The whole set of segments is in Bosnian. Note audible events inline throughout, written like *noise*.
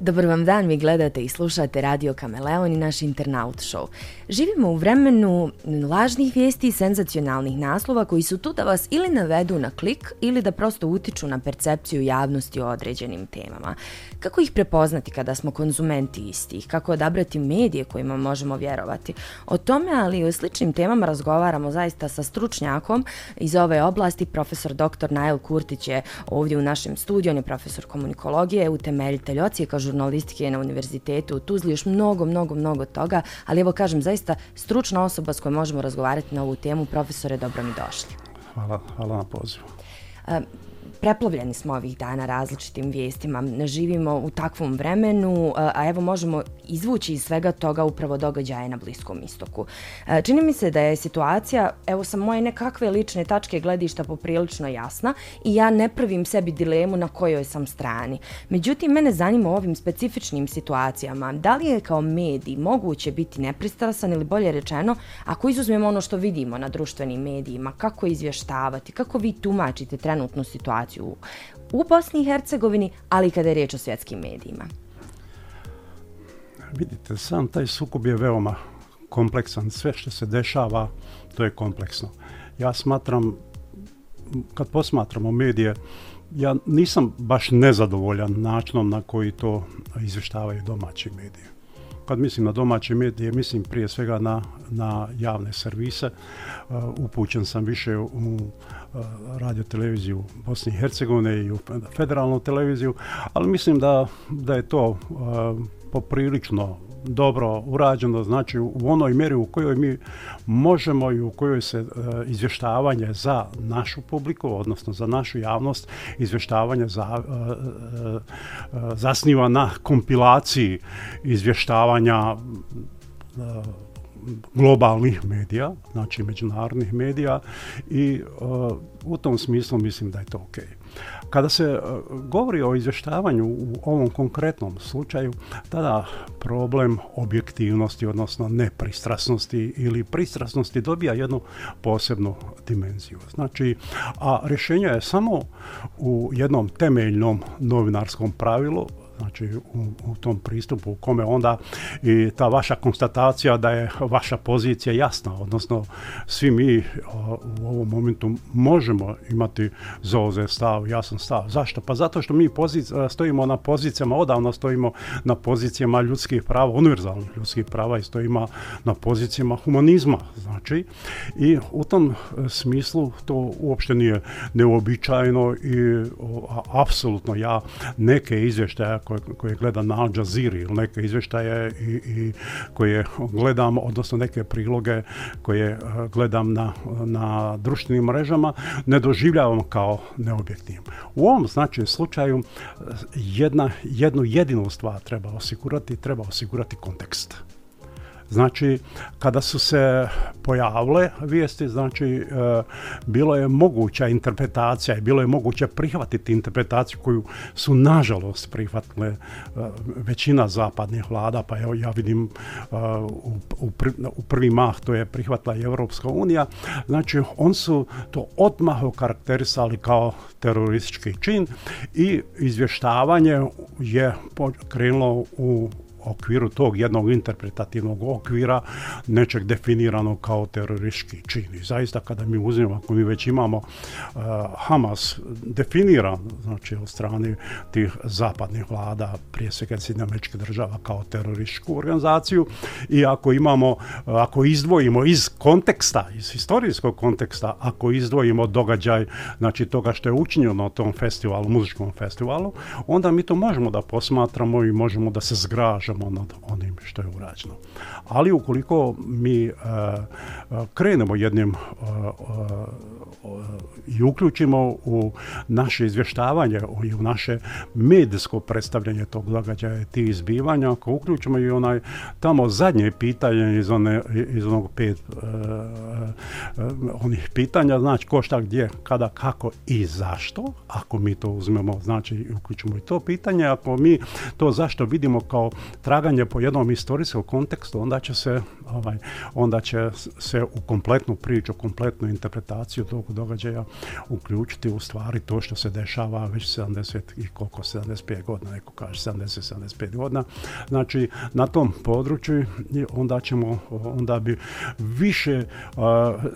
Dobar vam dan, vi gledate i slušate Radio Kameleon i naš internaut show. Živimo u vremenu lažnih vijesti i senzacionalnih naslova koji su tu da vas ili navedu na klik ili da prosto utiču na percepciju javnosti o određenim temama. Kako ih prepoznati kada smo konzumenti istih? Kako odabrati medije kojima možemo vjerovati? O tome, ali i o sličnim temama razgovaramo zaista sa stručnjakom iz ove oblasti. Profesor dr. Nail Kurtić je ovdje u našem studiju, on je profesor komunikologije, utemeljitelj ocijeka žurnalistike na univerzitetu u Tuzli, još mnogo, mnogo, mnogo toga, ali evo kažem, zaista stručna osoba s kojom možemo razgovarati na ovu temu. Profesore, dobro mi došli. Hvala, hvala na pozivu preplavljeni smo ovih dana različitim vijestima. živimo u takvom vremenu, a evo možemo izvući iz svega toga upravo događaje na Bliskom istoku. E, čini mi se da je situacija, evo sa moje nekakve lične tačke gledišta poprilično jasna i ja ne pravim sebi dilemu na kojoj sam strani. Međutim, mene zanima u ovim specifičnim situacijama, da li je kao medij moguće biti nepristrasan ili bolje rečeno, ako izuzmemo ono što vidimo na društvenim medijima, kako izvještavati, kako vi tumačite trenutnu situaciju, u Bosni i Hercegovini, ali i kada je riječ o svjetskim medijima? Vidite, sam taj sukob je veoma kompleksan. Sve što se dešava, to je kompleksno. Ja smatram, kad posmatramo medije, ja nisam baš nezadovoljan načinom na koji to izvještavaju domaći mediji. Kad mislim na domaće medije, mislim prije svega na, na javne servise. E, upućen sam više u e, radio televiziju Bosne i Hercegovine i u federalnu televiziju, ali mislim da, da je to e, poprilično dobro urađeno, znači u onoj mjeri u kojoj mi možemo i u kojoj se e, izvještavanje za našu publiku, odnosno za našu javnost, izvještavanje za, e, e, zasniva na kompilaciji izvještavanja globalnih medija, znači međunarodnih medija i uh, u tom smislu mislim da je to ok. Kada se uh, govori o izvještavanju u ovom konkretnom slučaju, tada problem objektivnosti, odnosno nepristrasnosti ili pristrasnosti dobija jednu posebnu dimenziju. Znači, a rješenje je samo u jednom temeljnom novinarskom pravilu, znači u, u tom pristupu u kome onda i ta vaša konstatacija da je vaša pozicija jasna, odnosno svi mi u ovom momentu možemo imati zoze stav, jasan stav. Zašto? Pa zato što mi e, stojimo na pozicijama, odavno stojimo na pozicijama ljudskih prava, univerzalnih ljudskih prava i stojimo na pozicijama humanizma, znači i u tom e, smislu to uopšte nije neuobičajeno i apsolutno ja neke izvještaje koje, gledam na Al Jazeera ili neke izvještaje koje gledam, odnosno neke priloge koje eh, gledam na, društvenim mrežama, ne doživljavam kao neobjektivnim. U ovom znači, slučaju eh, jedna, jednu jedinu stvar treba osigurati, treba osigurati kontekst. Znači, kada su se pojavile vijesti, znači, e, bilo je moguća interpretacija i bilo je moguće prihvatiti interpretaciju koju su, nažalost, prihvatile e, većina zapadnih vlada, pa evo ja vidim e, u prvi mah to je prihvatila i Europska unija, znači, on su to odmah okarakterisali kao teroristički čin i izvještavanje je krenulo u okviru tog jednog interpretativnog okvira nečeg definiranog kao teroristički čin. I zaista kada mi uzimamo, ako mi već imamo uh, Hamas definiran znači od strane tih zapadnih vlada, prije svega američke država kao terorističku organizaciju i ako imamo, uh, ako izdvojimo iz konteksta, iz historijskog konteksta, ako izdvojimo događaj znači toga što je učinjeno na tom festivalu, muzičkom festivalu, onda mi to možemo da posmatramo i možemo da se zgražamo onim što je urađeno. Ali ukoliko mi e, krenemo jednim e, e, i uključimo u naše izvještavanje i u naše medijsko predstavljanje tog događaja i tih izbivanja, ako uključimo i onaj tamo zadnje pitanje iz, one, iz onog pet onih pitanja, znači ko šta gdje, kada, kako i zašto, ako mi to uzmemo, znači uključimo i to pitanje, ako mi to zašto vidimo kao traganje po jednom historijskom kontekstu, onda će se, ovaj, onda će se u kompletnu priču, kompletnu interpretaciju tog događaja uključiti u stvari to što se dešava već 70 i koliko, 75 godina, neko kaže 70-75 godina. Znači, na tom području onda ćemo, onda bi više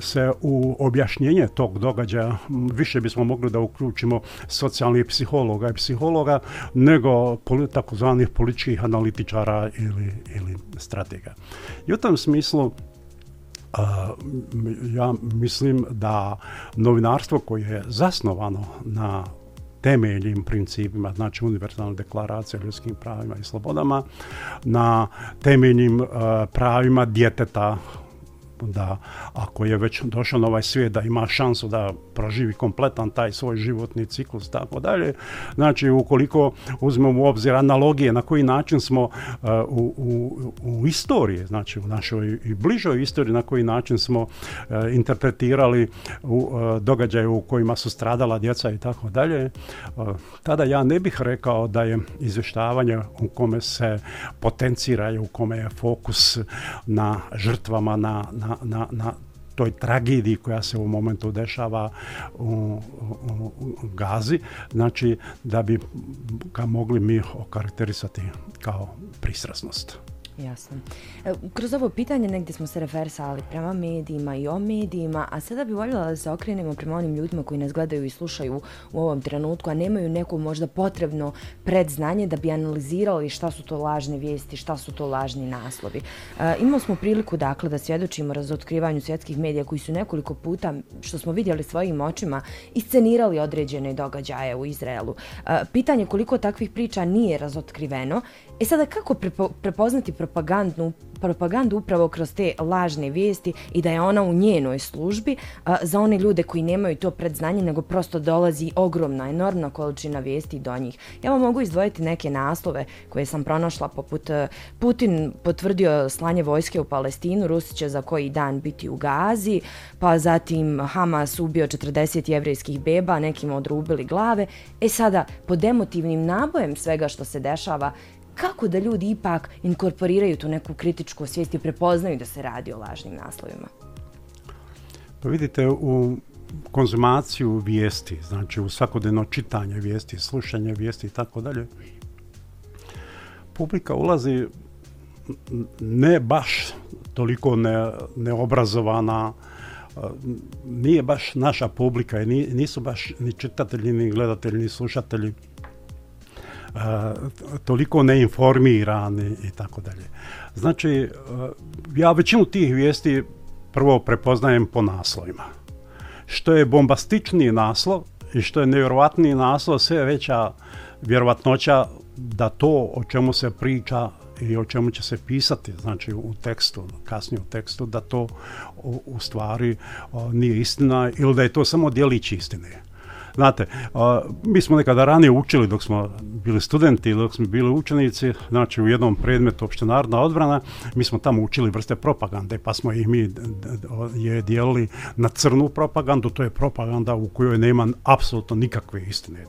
se u objašnjenje tog događaja, više bismo mogli da uključimo socijalnih psihologa i psihologa nego takozvanih političkih analitičara ili, ili stratega. I u tom smislu ja mislim da novinarstvo koje je zasnovano na temeljnim principima, znači univerzalna deklaracija o ljudskim pravima i slobodama, na temeljnim pravima djeteta da ako je već došao na ovaj svijet da ima šansu da proživi kompletan taj svoj životni ciklus tako dalje. Znači ukoliko uzmemo u obzir analogije na koji način smo uh, u, u, u istoriji, znači u našoj i bližoj istoriji na koji način smo uh, interpretirali u uh, događaje u kojima su stradala djeca i tako dalje, tada ja ne bih rekao da je izvještavanje u kome se potencira i u kome je fokus na žrtvama, na na, na, toj tragediji koja se u momentu dešava u, u Gazi, znači da bi ga mogli mi okarakterisati kao prisrasnost. Jasno. Kroz ovo pitanje negdje smo se referisali prema medijima i o medijima, a sada bi voljela da se okrenemo prema onim ljudima koji nas gledaju i slušaju u ovom trenutku, a nemaju neko možda potrebno predznanje da bi analizirali šta su to lažne vijesti, šta su to lažni naslovi. E, imali smo priliku dakle da svjedočimo razotkrivanju svjetskih medija koji su nekoliko puta, što smo vidjeli svojim očima, iscenirali određene događaje u Izraelu. E, pitanje koliko takvih priča nije razotkriveno E sada kako prepoznati propagandu, propagandu upravo kroz te lažne vijesti i da je ona u njenoj službi za one ljude koji nemaju to predznanje nego prosto dolazi ogromna, enormna količina vijesti do njih. Ja vam mogu izdvojiti neke naslove koje sam pronašla poput e, Putin potvrdio slanje vojske u Palestinu, Rusi će za koji dan biti u Gazi, pa zatim Hamas ubio 40 jevrijskih beba, nekim odrubili glave. E sada, pod demotivnim nabojem svega što se dešava, kako da ljudi ipak inkorporiraju tu neku kritičku svijest i prepoznaju da se radi o lažnim naslovima? Pa vidite, u konzumaciju vijesti, znači u svakodnevno čitanje vijesti, slušanje vijesti i tako dalje, publika ulazi ne baš toliko neobrazovana, e, nije baš naša publika, i nisu baš ni čitatelji, ni gledatelji, ni slušatelji toliko neinformirani i tako dalje. Znači, e, ja većinu tih vijesti prvo prepoznajem po naslovima. Što je bombastični naslov i što je nevjerovatni naslov, sve veća vjerovatnoća da to o čemu se priča i o čemu će se pisati znači u tekstu, kasnije u tekstu da to u, stvari nije istina ili da je to samo djelić istine. Znate, a, mi smo nekada ranije učili dok smo bili studenti, dok smo bili učenici, znači u jednom predmetu opštenarodna odbrana, mi smo tamo učili vrste propagande, pa smo ih mi je dijelili na crnu propagandu, to je propaganda u kojoj nema apsolutno nikakve istine.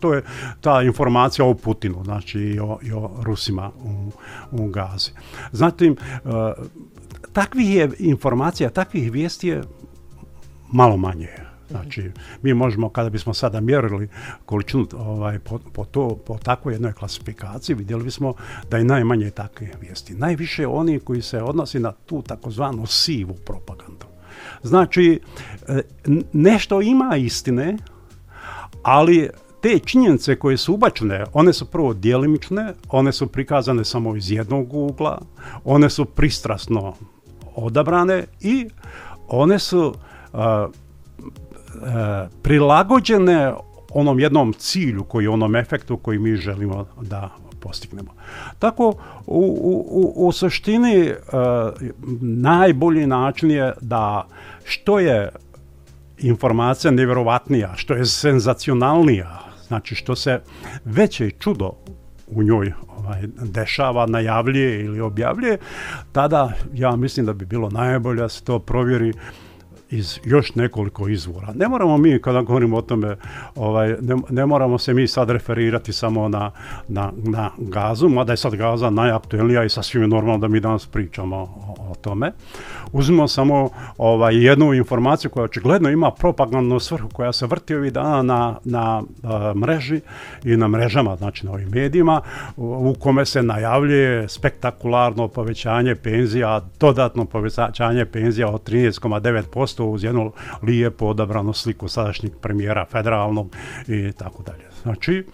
To, je ta informacija o Putinu, znači i o, Rusima u, Gazi. Zatim, takvih je informacija, takvih vijesti je malo manje Znači, mi možemo, kada bismo sada mjerili količinu ovaj, po, to, po takvoj jednoj klasifikaciji, vidjeli bismo da je najmanje takve vijesti. Najviše oni koji se odnosi na tu takozvanu sivu propagandu. Znači, e, nešto ima istine, ali te činjenice koje su ubačene, one su prvo djelimične, one su prikazane samo iz jednog ugla, one su pristrasno odabrane i one su prilagođene onom jednom cilju koji onom efektu koji mi želimo da postignemo. Tako u, u, u suštini e, najbolji način je da što je informacija nevjerovatnija, što je senzacionalnija, znači što se veće čudo u njoj ovaj, dešava, najavljuje ili objavljuje, tada ja mislim da bi bilo najbolje da se to provjeri iz još nekoliko izvora. Ne moramo mi, kada govorimo o tome, ovaj, ne, moramo se mi sad referirati samo na, na, na gazu, mada je sad gaza najaktuelnija i sasvim je normalno da mi danas pričamo o, tome. Uzmimo samo ovaj, jednu informaciju koja očigledno ima propagandnu svrhu, koja se vrti ovih dana na, na e, mreži i na mrežama, znači na ovim medijima, u, kome se najavljuje spektakularno povećanje penzija, dodatno povećanje penzija od 13,9% to uz jednu lijepo odabranu sliku sadašnjeg premijera federalnog i tako dalje. Znači,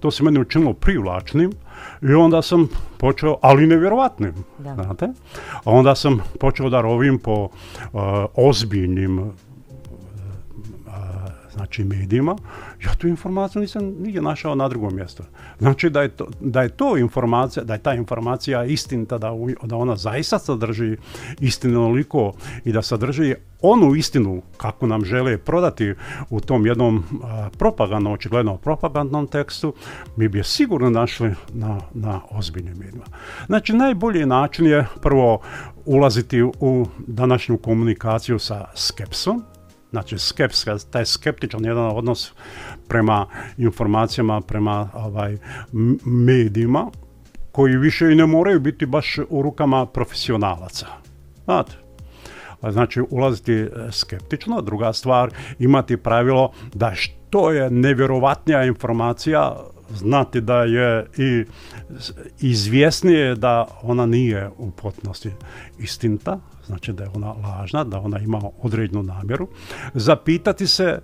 to se meni učinilo privlačnim i onda sam počeo, ali nevjerovatnim, da. znate. Onda sam počeo da rovim po eh, ozbiljnim znači medijima, ja tu informaciju nisam nigdje našao na drugom mjestu. Znači da je to, da je to informacija, da je ta informacija istinita, da, da ona zaista sadrži istinoliko i da sadrži onu istinu kako nam žele prodati u tom jednom a, propagandnom, očigledno propagandnom tekstu, mi bi je sigurno našli na, na ozbiljnim medijima. Znači, najbolji način je prvo ulaziti u današnju komunikaciju sa skepsom, Znači, skepska, taj skeptičan jedan odnos prema informacijama, prema ovaj, medijima, koji više i ne moraju biti baš u rukama profesionalaca. Znate, znači ulaziti e, skeptično, druga stvar imati pravilo da što je nevjerovatnija informacija znati da je i izvjesnije da ona nije u potnosti istinta, znači da je ona lažna, da ona ima određenu namjeru, zapitati se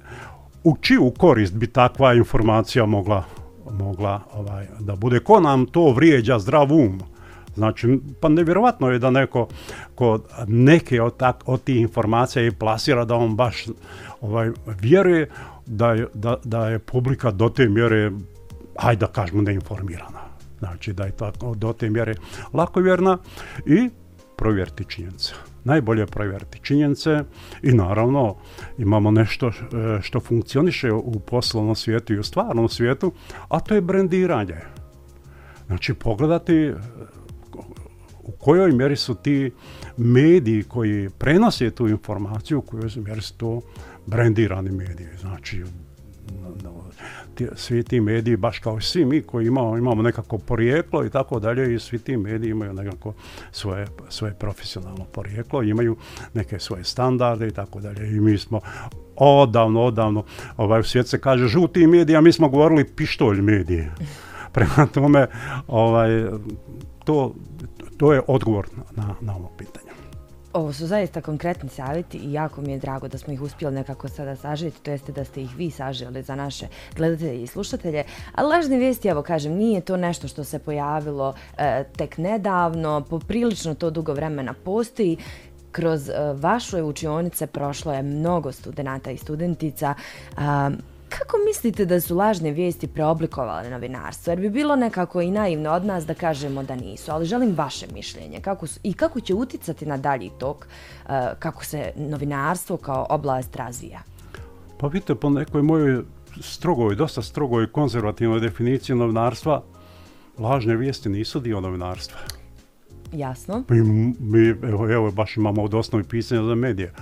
u čiju korist bi takva informacija mogla, mogla ovaj, da bude. Ko nam to vrijeđa zdrav um? Znači, pa nevjerovatno je da neko ko neke od, tak, od tih informacija i plasira da on baš ovaj, vjeruje da je, da, da je publika do te mjere, hajde da kažemo, neinformirana. Znači da je tako do te mjere lako vjerna i provjeriti činjenice. Najbolje provjeriti činjenice i naravno imamo nešto e, što funkcioniše u poslovnom svijetu i u stvarnom svijetu, a to je brendiranje. Znači pogledati e, u kojoj mjeri su ti mediji koji prenose tu informaciju, u kojoj mjeri su to brendirani mediji. Znači svi ti mediji, baš kao i svi mi koji imamo, imamo nekako porijeklo i tako dalje i svi ti mediji imaju nekako svoje, svoje profesionalno porijeklo, imaju neke svoje standarde i tako dalje i mi smo odavno, odavno, ovaj, u svijet se kaže žuti mediji, a mi smo govorili pištolj medije. *laughs* Prema tome, ovaj, to, to je odgovor na, na ovo pitanje. Ovo su zaista konkretni savjeti i jako mi je drago da smo ih uspjeli nekako sada sažeti, to jeste da ste ih vi saželi za naše gledatelje i slušatelje. A lažne vijesti, evo kažem, nije to nešto što se pojavilo e, tek nedavno, poprilično to dugo vremena postoji. Kroz vašu e, vaše učionice prošlo je mnogo studenata i studentica, kako mislite da su lažne vijesti preoblikovale novinarstvo? Jer bi bilo nekako i naivno od nas da kažemo da nisu, ali želim vaše mišljenje kako i kako će uticati na dalji tok eh, kako se novinarstvo kao oblast razvija. Pa vidite, po nekoj mojoj strogoj, dosta strogoj konzervativnoj definiciji novinarstva, lažne vijesti nisu dio novinarstva. Jasno. Mi, mi evo, evo, baš imamo od osnovi pisanja za medije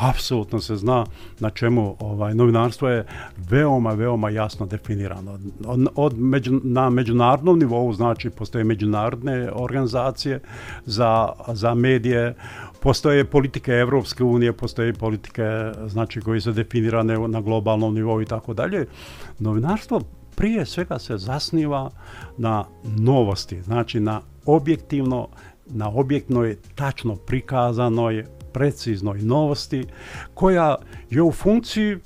apsolutno se zna na čemu ovaj, novinarstvo je veoma, veoma jasno definirano. Od, od na međunarodnom nivou, znači, postoje međunarodne organizacije za, za medije, postoje politike Evropske unije, postoje politike, znači, koje su definirane na globalnom nivou i tako dalje. Novinarstvo prije svega se zasniva na novosti, znači na objektivno, na objektnoj, tačno prikazanoj preciznoj novosti koja je u funkciji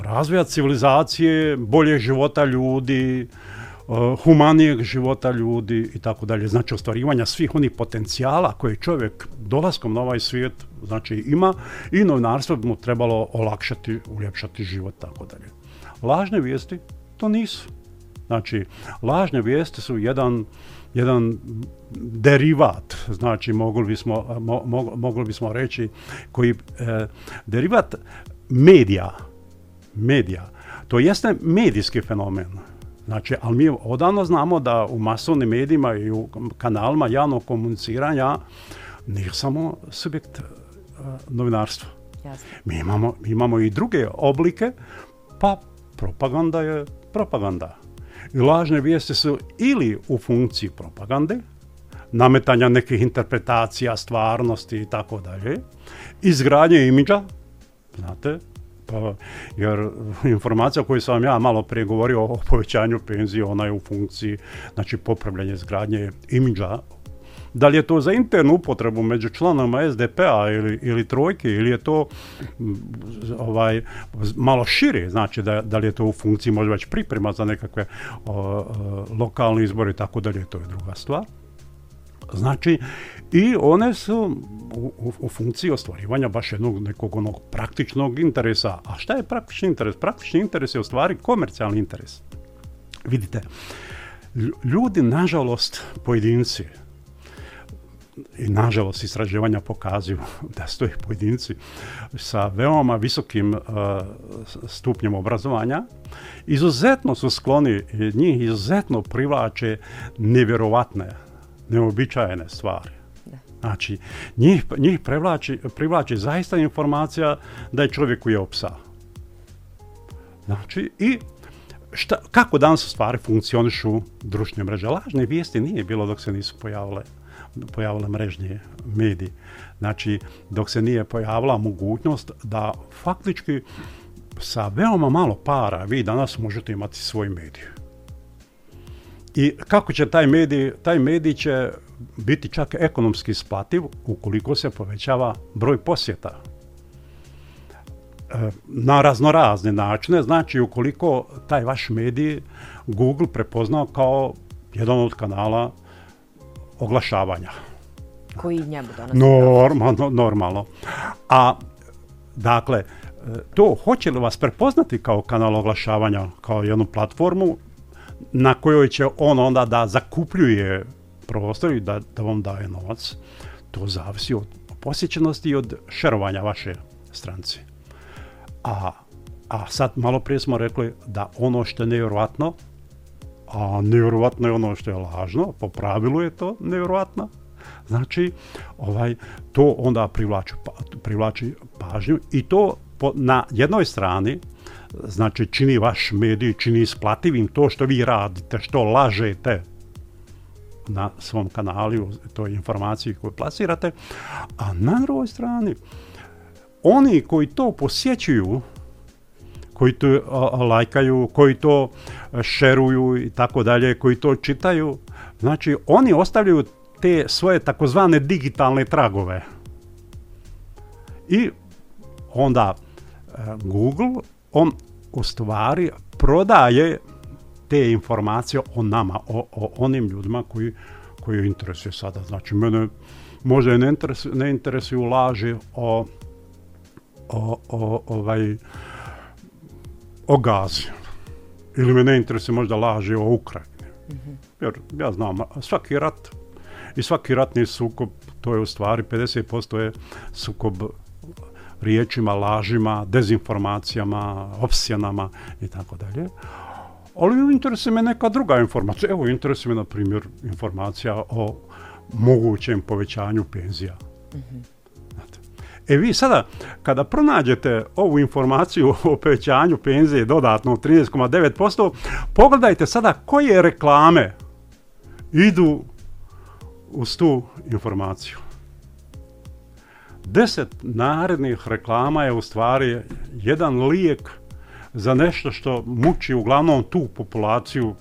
razvoja civilizacije, bolje života ljudi, eh, humanijeg života ljudi i tako dalje. Znači ostvarivanja svih onih potencijala koje čovjek dolaskom na ovaj svijet znači ima i novinarstvo bi mu trebalo olakšati, uljepšati život tako dalje. Lažne vijesti to nisu. Znači, lažne vijesti su jedan jedan derivat, znači mogli bismo, mogli bismo reći koji e, derivat medija, medija, to jeste medijski fenomen. Znači, ali mi odavno znamo da u masovnim medijima i u kanalima javnog komuniciranja nije samo subjekt e, novinarstva. Mi imamo, mi imamo i druge oblike, pa propaganda je propaganda lažne vijesti su ili u funkciji propagande, nametanja nekih interpretacija, stvarnosti i tako dalje, izgradnje imidža, znate, pa, jer informacija koju sam ja malo prije govorio o povećanju penzije, ona je u funkciji, znači popravljanje izgradnje imidža da li je to za internu upotrebu među članama SDP-a ili, ili trojke ili je to mm, ovaj, malo šire, znači da, da li je to u funkciji možda već priprema za nekakve o, lokalne izbore i tako dalje, to je druga stvar. Znači, i one su u, u, u, funkciji ostvarivanja baš jednog nekog onog praktičnog interesa. A šta je praktični interes? Praktični interes je u stvari komercijalni interes. Vidite, ljudi, nažalost, pojedinci, i nažalost istraživanja pokazuju *laughs* da ih pojedinci sa veoma visokim e, stupnjem obrazovanja, izuzetno su skloni, e, njih izuzetno privlače nevjerovatne, neobičajene stvari. Znači, njih, njih privlači, zaista informacija da je čovjek opsa. Znači, i šta, kako danas stvari funkcionišu društvene mreže? Lažne vijesti nije bilo dok se nisu pojavile pojavila mrežni mediji. Znači, dok se nije pojavila mogućnost da faktički sa veoma malo para vi danas možete imati svoj medij. I kako će taj medij, taj medij će biti čak ekonomski isplativ ukoliko se povećava broj posjeta e, na raznorazne načine, znači ukoliko taj vaš medij Google prepoznao kao jedan od kanala oglašavanja. Koji njemu danas... Normalno, normalno. A, dakle, e, to hoće li vas prepoznati kao kanal oglašavanja, kao jednu platformu na kojoj će on onda da zakupljuje prostor i da, da vam daje novac, to zavisi od posjećenosti i od šerovanja vaše stranci. A, a sad malo prije smo rekli da ono što je nevjerojatno, a nevjerovatno je ono što je lažno, po pravilu je to nevjerovatno, znači ovaj, to onda privlači, pa, privlači pažnju i to na jednoj strani znači čini vaš medij, čini isplativim to što vi radite, što lažete na svom kanalu, toj informaciji koju plasirate, a na drugoj strani oni koji to posjećuju koji to lajkaju, koji to šeruju i tako dalje, koji to čitaju. Znači, oni ostavljaju te svoje takozvane digitalne tragove. I onda e, Google, on u stvari prodaje te informacije o nama, o, onim ljudima koji, koji interesuje sada. Znači, mene možda ne, interes, ne interesuju laži o, o, o ovaj, o Gazi. Ili me ne interesuje možda laži o Ukrajini. Mhm. Jer ja znam, svaki rat i svaki ratni sukob, to je u stvari 50% je sukob riječima, lažima, dezinformacijama, opsjenama i tako dalje. Ali interesu me neka druga informacija. Evo, interesuje me, na primjer, informacija o mogućem povećanju penzija. Mhm. E vi sada, kada pronađete ovu informaciju o povećanju penzije dodatno 13,9%, pogledajte sada koje reklame idu uz tu informaciju. Deset narednih reklama je u stvari jedan lijek za nešto što muči uglavnom tu populaciju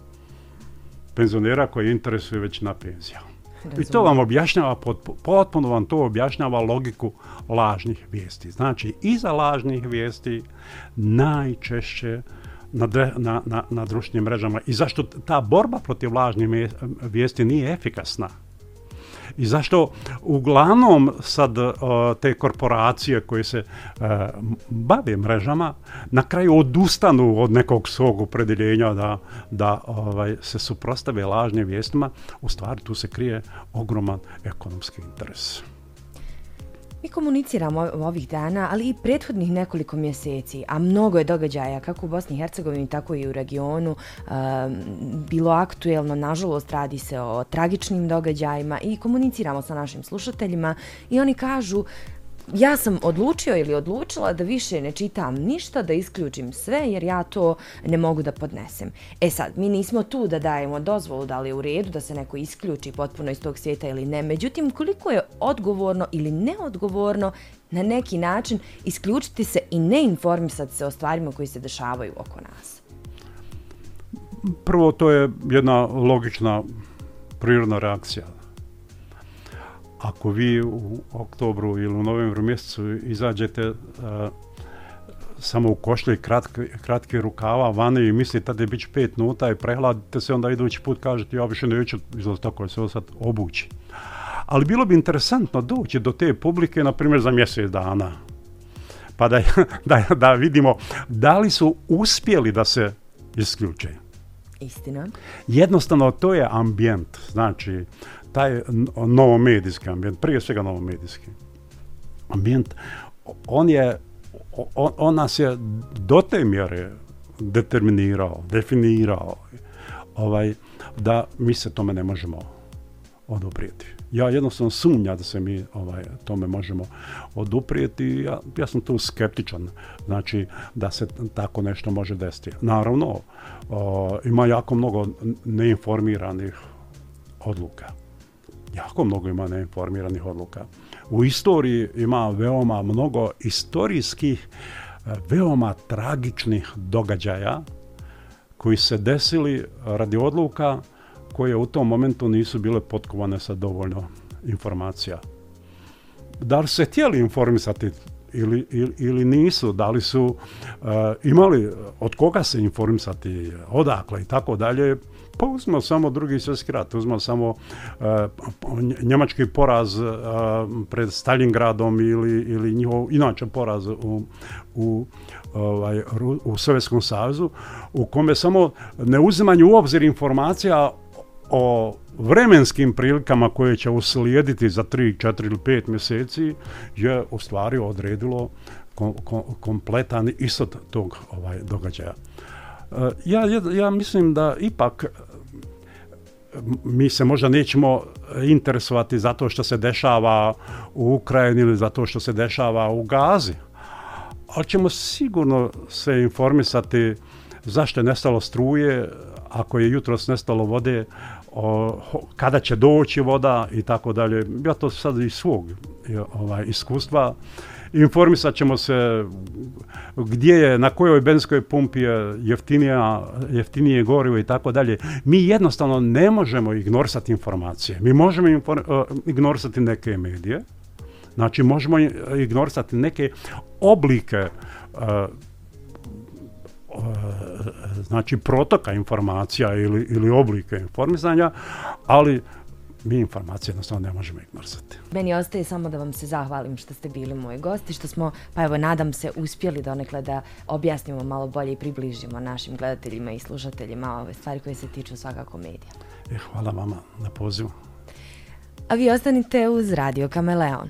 penzionera koji interesuje već na penzijama. I to vam objašnjava, potpuno vam to objašnjava logiku lažnih vijesti. Znači, iza lažnih vijesti najčešće na, na, na, na društvenim mrežama. I zašto ta borba protiv lažnih vijesti nije efikasna? i zašto uglavnom sad e, te korporacije koje se e, bave mrežama na kraju odustanu od nekog svog opredjeljenja da, da ovaj, se suprostave lažnim vijestima, u stvari tu se krije ogroman ekonomski interes. Mi komuniciramo ovih dana, ali i prethodnih nekoliko mjeseci, a mnogo je događaja kako u Bosni i Hercegovini, tako i u regionu, bilo aktuelno, nažalost radi se o tragičnim događajima i komuniciramo sa našim slušateljima i oni kažu ja sam odlučio ili odlučila da više ne čitam ništa, da isključim sve jer ja to ne mogu da podnesem. E sad, mi nismo tu da dajemo dozvolu da li je u redu da se neko isključi potpuno iz tog svijeta ili ne. Međutim, koliko je odgovorno ili neodgovorno na neki način isključiti se i ne informisati se o stvarima koji se dešavaju oko nas? Prvo, to je jedna logična prirodna reakcija ako vi u oktobru ili u novembru mjesecu izađete e, samo u košlje i rukava vani i mislite tada bit pet minuta i prehladite se, onda idući put kažete ja više neću izlaziti tako se sad obući. Ali bilo bi interesantno doći do te publike, na primjer, za mjesec dana. Pa da, *laughs* da vidimo da li su uspjeli da se isključe. Istina. Jednostavno, to je ambijent. Znači, taj novomedijski ambijent, prije svega novomedijski ambijent, on je, on, nas je do te mjere determinirao, definirao, ovaj, da mi se tome ne možemo oduprijeti. Ja jednostavno sumnja da se mi ovaj, tome možemo oduprijeti. Ja, ja sam tu skeptičan, znači da se tako nešto može desiti. Naravno, ima jako mnogo neinformiranih odluka jako mnogo ima neinformiranih odluka. U istoriji ima veoma mnogo istorijskih, e, veoma tragičnih događaja koji se desili radi odluka koje u tom momentu nisu bile potkovane sa dovoljno informacija. Da li se htjeli informisati ili, ili, nisu, da li su e, imali od koga se informisati, odakle i tako dalje, pa uzmo samo drugi svjetski rat, uzmo samo eh, njemački poraz eh, pred Stalingradom ili, ili njihov inače poraz u, u, ovaj, u Sovjetskom savezu, u kome samo neuzimanje u obzir informacija o vremenskim prilikama koje će uslijediti za 3, 4 ili 5 mjeseci je u stvari odredilo kompletan ishod tog ovaj, događaja. Ja, ja mislim da ipak e, mi se možda nećemo interesovati zato što se dešava u Ukrajini ili zato što se dešava u Gazi, ali ćemo sigurno se informisati zašto je nestalo struje, ako je jutros nestalo vode, kada će doći voda i tako dalje. Ja to sad iz svog ovaj, iskustva informisat ćemo se gdje je, na kojoj benskoj pumpi je jeftinija, jeftinije gorivo i tako dalje. Mi jednostavno ne možemo ignorisati informacije. Mi možemo e, ignorisati neke medije, znači možemo ignorisati neke oblike e, e, znači protoka informacija ili, ili oblike informisanja, ali mi informacije jednostavno ne možemo ignorisati. Meni ostaje samo da vam se zahvalim što ste bili moji gosti, što smo, pa evo, nadam se, uspjeli donekle da objasnimo malo bolje i približimo našim gledateljima i slušateljima ove stvari koje se tiču svakako medija. E, hvala vama na pozivu. A vi ostanite uz Radio Kameleon.